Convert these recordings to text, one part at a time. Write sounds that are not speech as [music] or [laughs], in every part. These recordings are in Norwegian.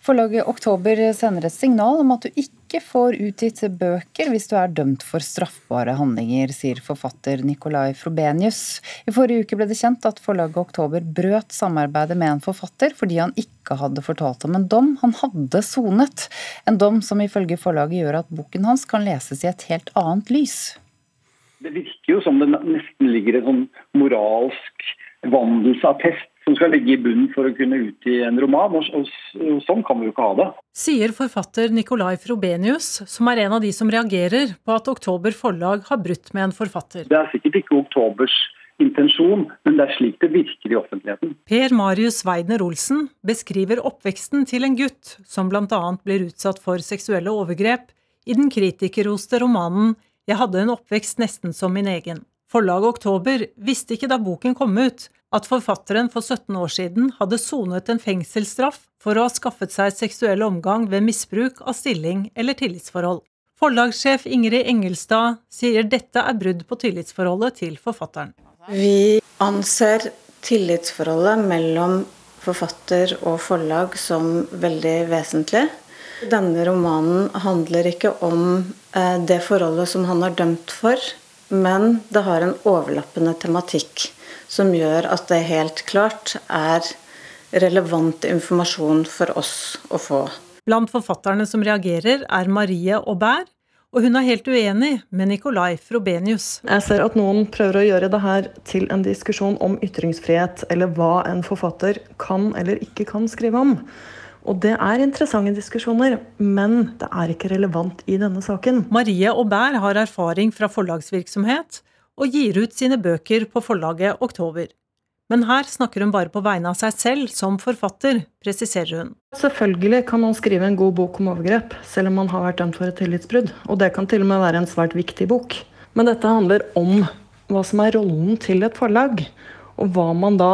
Forlaget Oktober sender et signal om at du ikke får utgitt bøker hvis du er dømt for straffbare handlinger, sier forfatter Nicolai Frobenius. I forrige uke ble det kjent at forlaget Oktober brøt samarbeidet med en forfatter fordi han ikke hadde fortalt om en dom han hadde sonet. En dom som ifølge forlaget gjør at boken hans kan leses i et helt annet lys. Det virker jo som det nesten ligger en sånn moralsk vandelsattest som skal ligge i bunnen for å kunne utgi en roman. Og, sånn kan vi jo ikke ha det. Sier forfatter Nicolai Frobenius, som er en av de som reagerer på at Oktober forlag har brutt med en forfatter. Det er sikkert ikke Oktobers intensjon, men det er slik det virker i offentligheten. Per Marius Weidner Olsen beskriver oppveksten til en gutt som bl.a. blir utsatt for seksuelle overgrep i den kritikerroste romanen 'Jeg hadde en oppvekst nesten som min egen'. Forlaget Oktober visste ikke da boken kom ut, at forfatteren for 17 år siden hadde sonet en fengselsstraff for å ha skaffet seg seksuell omgang ved misbruk av stilling eller tillitsforhold. Forlagssjef Ingrid Engelstad sier dette er brudd på tillitsforholdet til forfatteren. Vi anser tillitsforholdet mellom forfatter og forlag som veldig vesentlig. Denne romanen handler ikke om eh, det forholdet som han er dømt for, men det har en overlappende tematikk som gjør at det helt klart er relevant informasjon for oss å få. Blant forfatterne som reagerer, er Marie Aubert, og hun er helt uenig med Nicolai Frobenius. Jeg ser at noen prøver å gjøre det her til en diskusjon om ytringsfrihet, eller hva en forfatter kan eller ikke kan skrive om. Og det er interessante diskusjoner, men det er ikke relevant i denne saken. Marie Aubert har erfaring fra forlagsvirksomhet, og gir ut sine bøker på forlaget Oktober. Men her snakker hun bare på vegne av seg selv som forfatter, presiserer hun. Selvfølgelig kan man skrive en god bok om overgrep, selv om man har vært dømt for et tillitsbrudd. Og det kan til og med være en svært viktig bok. Men dette handler om hva som er rollen til et forlag, og hva man da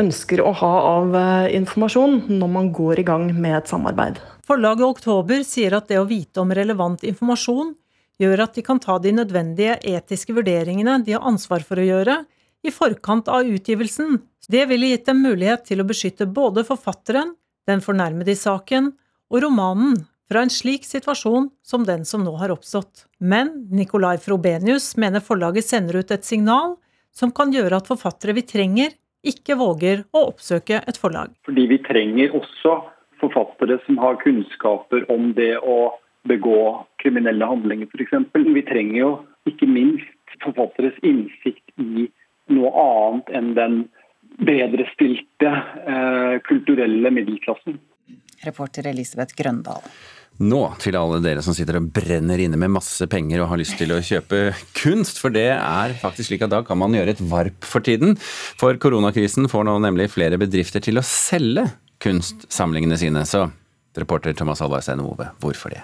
ønsker å ha av eh, informasjon når man går i gang med et samarbeid. Forlaget Oktober sier at det å vite om relevant informasjon gjør at de kan ta de nødvendige etiske vurderingene de har ansvar for å gjøre, i forkant av utgivelsen. Det ville gitt dem mulighet til å beskytte både forfatteren, den fornærmede i saken, og romanen fra en slik situasjon som den som nå har oppstått. Men Nicolai Frobenius mener forlaget sender ut et signal som kan gjøre at forfattere vi trenger, ikke våger å oppsøke et forlag. Fordi vi trenger også forfattere som har kunnskaper om det å begå kriminelle handlinger, f.eks. Vi trenger jo ikke minst forfatteres innsikt i noe annet enn den bedrestilte eh, kulturelle middelklassen. Reporter Elisabeth Grøndal. Nå til alle dere som sitter og brenner inne med masse penger og har lyst til å kjøpe kunst, for det er faktisk slik at da kan man gjøre et varp for tiden. For koronakrisen får nå nemlig flere bedrifter til å selge kunstsamlingene sine. Så reporter Thomas Alvarstein Ove, hvorfor det?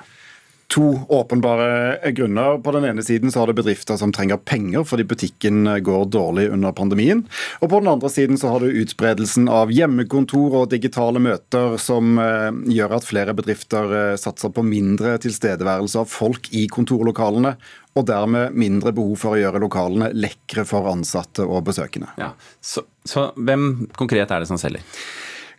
To åpenbare grunner. På den ene siden så har det bedrifter som trenger penger fordi butikken går dårlig under pandemien. Og på den andre siden så har du utspredelsen av hjemmekontor og digitale møter som eh, gjør at flere bedrifter eh, satser på mindre tilstedeværelse av folk i kontorlokalene. Og dermed mindre behov for å gjøre lokalene lekre for ansatte og besøkende. Ja. Så, så hvem konkret er det som selger?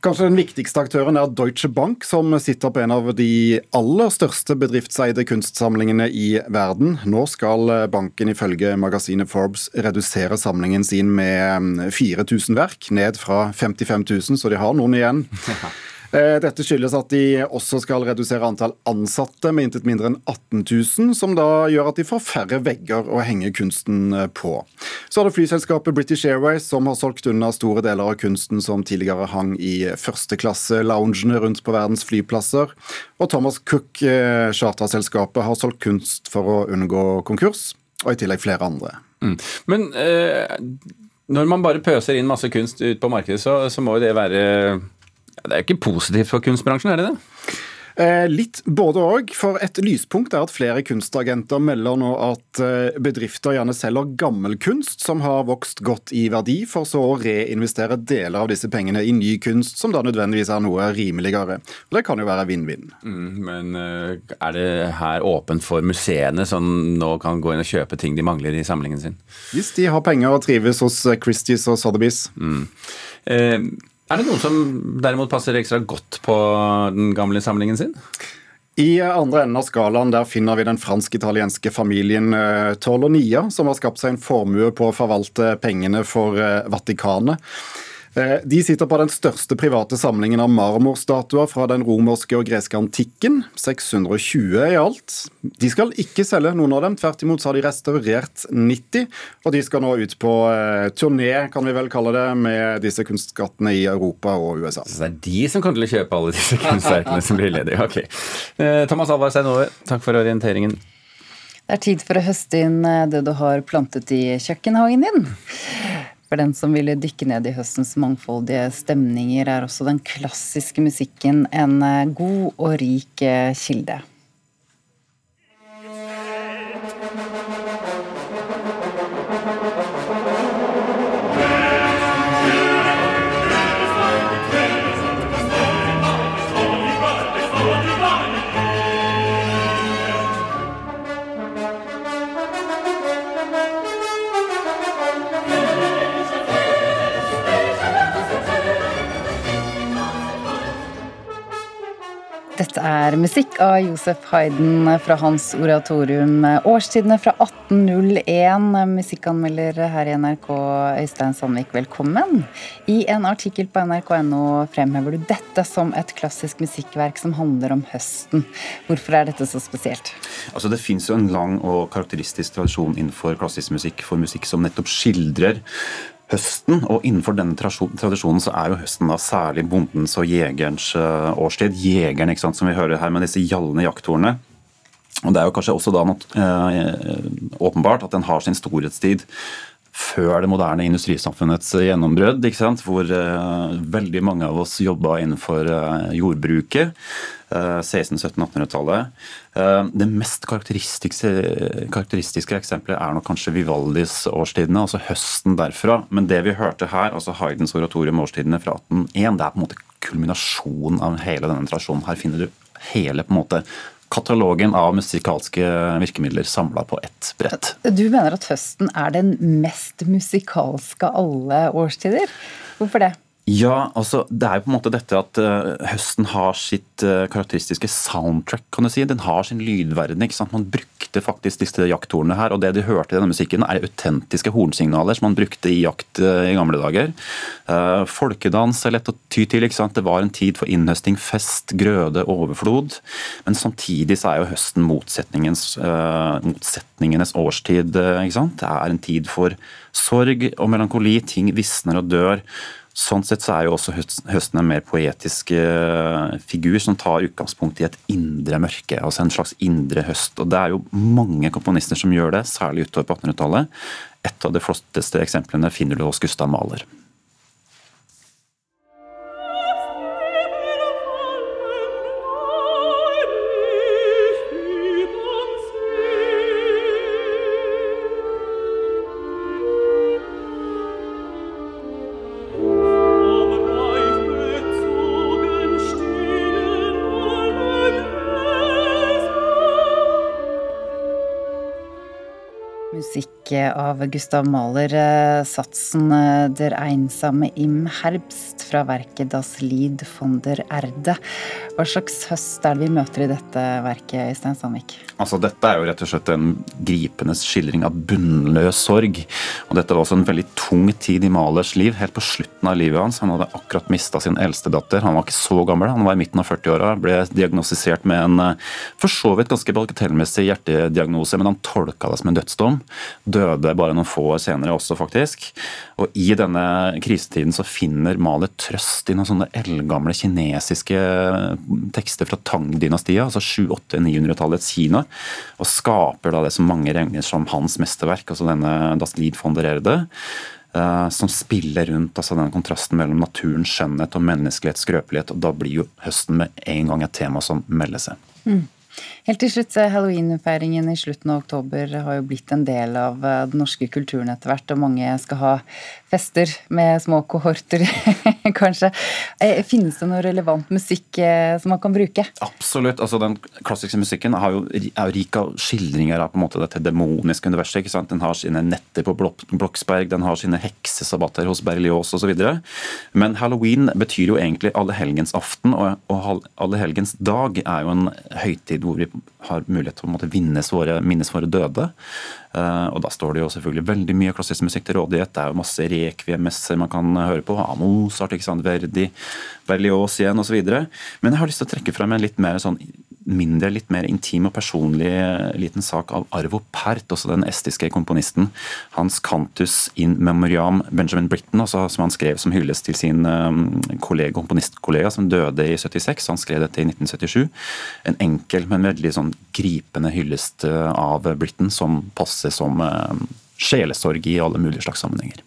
Kanskje den viktigste aktøren er Deutsche Bank, som sitter på en av de aller største bedriftseide kunstsamlingene i verden. Nå skal banken ifølge magasinet Forbes redusere samlingen sin med 4000 verk, ned fra 55 000, så de har noen igjen. [laughs] Eh, dette skyldes at de også skal redusere antall ansatte med intet mindre enn 18 000, som da gjør at de får færre vegger å henge kunsten eh, på. Så har det flyselskapet British Airways, som har solgt unna store deler av kunsten som tidligere hang i førsteklasse-loungene rundt på verdens flyplasser. Og Thomas Cook, eh, charterselskapet, har solgt kunst for å unngå konkurs, og i tillegg flere andre. Mm. Men eh, når man bare pøser inn masse kunst ut på markedet, så, så må jo det være det er jo ikke positivt for kunstbransjen, er det det? Eh, litt både òg. For et lyspunkt er at flere kunstagenter melder nå at eh, bedrifter gjerne selger gammel kunst som har vokst godt i verdi, for så å reinvestere deler av disse pengene i ny kunst, som da nødvendigvis er noe rimeligere. Og Det kan jo være vinn-vinn. Mm, men eh, er det her åpent for museene, som nå kan gå inn og kjøpe ting de mangler i samlingen sin? Hvis de har penger og trives hos Christies og Sotheby's. Mm. Eh, Er det noen som derimot passer ekstra godt på den gamle samlingen sin? I andre enden av skalaen der finner vi den fransk-italienske familien Tolonia, Torlonia, som har skapt seg en formue på å forvalte pengene for eh, Vatikanet. Eh, de sitter på den største private samlingen av marmorstatuer fra den romerske og greske antikken. 620 i alt. De skal ikke selge noen av dem, tvert imot så har de restaurert 90. Og de skal nå ut på eh, turné, kan vi vel kalle det, med disse kunstskattene i Europa og USA. Så det er de som kommer til å kjøpe alle disse kunstverkene som blir ledige? Ok. Eh, Thomas Alvar Aare, takk for orienteringen. Det er tid for å høste inn det du har plantet i kjøkkenhagen din. For den som ville dykke ned i høstens mangfoldige stemninger, er også den klassiske musikken en eh, god og rik eh, kilde. Dette er musikk av Josef Hayden fra hans oratorium. Årstidene fra 1801. Musikkanmelder her i NRK, Øystein Sandvik, velkommen. I en artikkel på nrk.no fremhever du dette som et klassisk musikkverk som handler om høsten. Hvorfor er dette så spesielt? Altså Det fins en lang og karakteristisk tradisjon innenfor klassisk musikk for musikk som nettopp skildrer høsten. Og innenfor denne tradisjonen så er jo høsten da særlig bondens og jegerens eh, årstid. Jegeren, ikke sant, som vi hører her med disse gjallende jakthornene. Og Det er jo kanskje også da eh, åpenbart at den har sin storhetstid før det moderne industrisamfunnets gjennombrudd, hvor uh, veldig mange av oss jobba innenfor uh, jordbruket. Uh, 1600-1700-1800-tallet. det mest karakteristiske, karakteristiske, eksempelet er nok kanskje Vivaldis årstidene, altså høsten derfra. Men det vi hørte her, altså Haydens oratorium årstidene fra 1801, det er på en måte kulminasjonen av hele denne tradisjonen. Her finner du hele på en måte katalogen av musikalske virkemidler samla på ett brett. Du mener at høsten er den mest musikalske av alle årstider? Hvorfor det? Ja, altså det er jo på en måte dette at uh, høsten har sitt uh, karakteristiske soundtrack, kan du si. Den har sin lydverden. ikke sant? Man brukte faktisk disse jakthornene her, og det de hørte i denne musikken, er autentiske hornsignaler som man brukte i jakt uh, i gamle dager. folkedans er lett å ty til. ikke sant? Det var en tid for innhøsting, fest, grøde, overflod. Men samtidig så er jo høsten motsetningens, motsetningenes årstid. ikke sant? Det er en tid for sorg og melankoli. Ting visner og dør. Sånn sett så er jo også høsten en mer poetisk eh, figur som tar utgangspunkt i et indre mørke. altså En slags indre høst. og Det er jo mange komponister som gjør det, særlig utover på 1800-tallet. Et av de flotteste eksemplene finner du hos Gustav Mahler. Av Gustav Mahler, eh, satsen eh, 'Der einsame im Herbst' fra verket 'Das Lied von der Erde'. Hva slags høst er det vi møter i dette verket, Øystein Sandvik? Altså, dette er jo rett og slett en gripende skildring av bunnløs sorg. Og dette var også en veldig tung tid i Malers liv, helt på slutten av livet hans. Han hadde akkurat mista sin eldste datter. Han var ikke så gammel, han var i midten av 40-åra. Ble diagnostisert med en eh, for så vidt ganske bagatellmessig hjertediagnose, men han tolka det som en dødsdom. Døde bare noen få år senere også, faktisk. Og i denne krisetiden så finner Mahler trøst i noen sånne eldgamle kinesiske tekster fra Tang-dynastiet, altså 700-800-900-tallets Kina, og skaper da det som mange regner som hans mesterverk, altså denne Das Lied von der Erde eh, som spiller rundt altså den kontrasten mellom naturens skjønnhet og menneskelighets skrøpelighet. og Da blir jo høsten med en gang et tema som melder seg. Mm. Helt til slutt, eh, Halloween-feiringen i slutten av oktober har jo blitt en del av eh, den norske kulturen etter hvert, og mange skal ha fester med små kohorter, [laughs] kanskje. Eh, finnes det noe relevant musikk eh, som man kan bruke? Absolutt. altså Den klassiske musikken er jo, rik av skildringer av på en måte dette demoniske universet. ikke sant? Den har sine netter på Bloksberg, den har sine heksesabbater hos Berlioz osv. Men halloween betyr jo egentlig allehelgensaften, og, og allehelgens dag er jo en høytid hvor vi har mulighet til å minnes våre, minnes våre døde. Eh, og Da står det jo selvfølgelig veldig mye klassisk musikk til rådighet. Det er jo masse rekviemesser man kan høre på. Mozart, Verdi, Berlioz igjen osv. Men jeg har lyst til å trekke frem en litt mer sånn mindre, litt mer intim og personlig liten sak av Arvo Pärt, også den estiske komponisten. Hans 'Cantus in memoriam Benjamin Britten', også, som han skrev som hyllest til sin um, kollega, komponistkollega som døde i 76. Han skrev dette i 1977. En enkel, men veldig sånn gripende hyllest uh, av Britten, som passer som sjelesorg i alle mulige slags sammenhenger.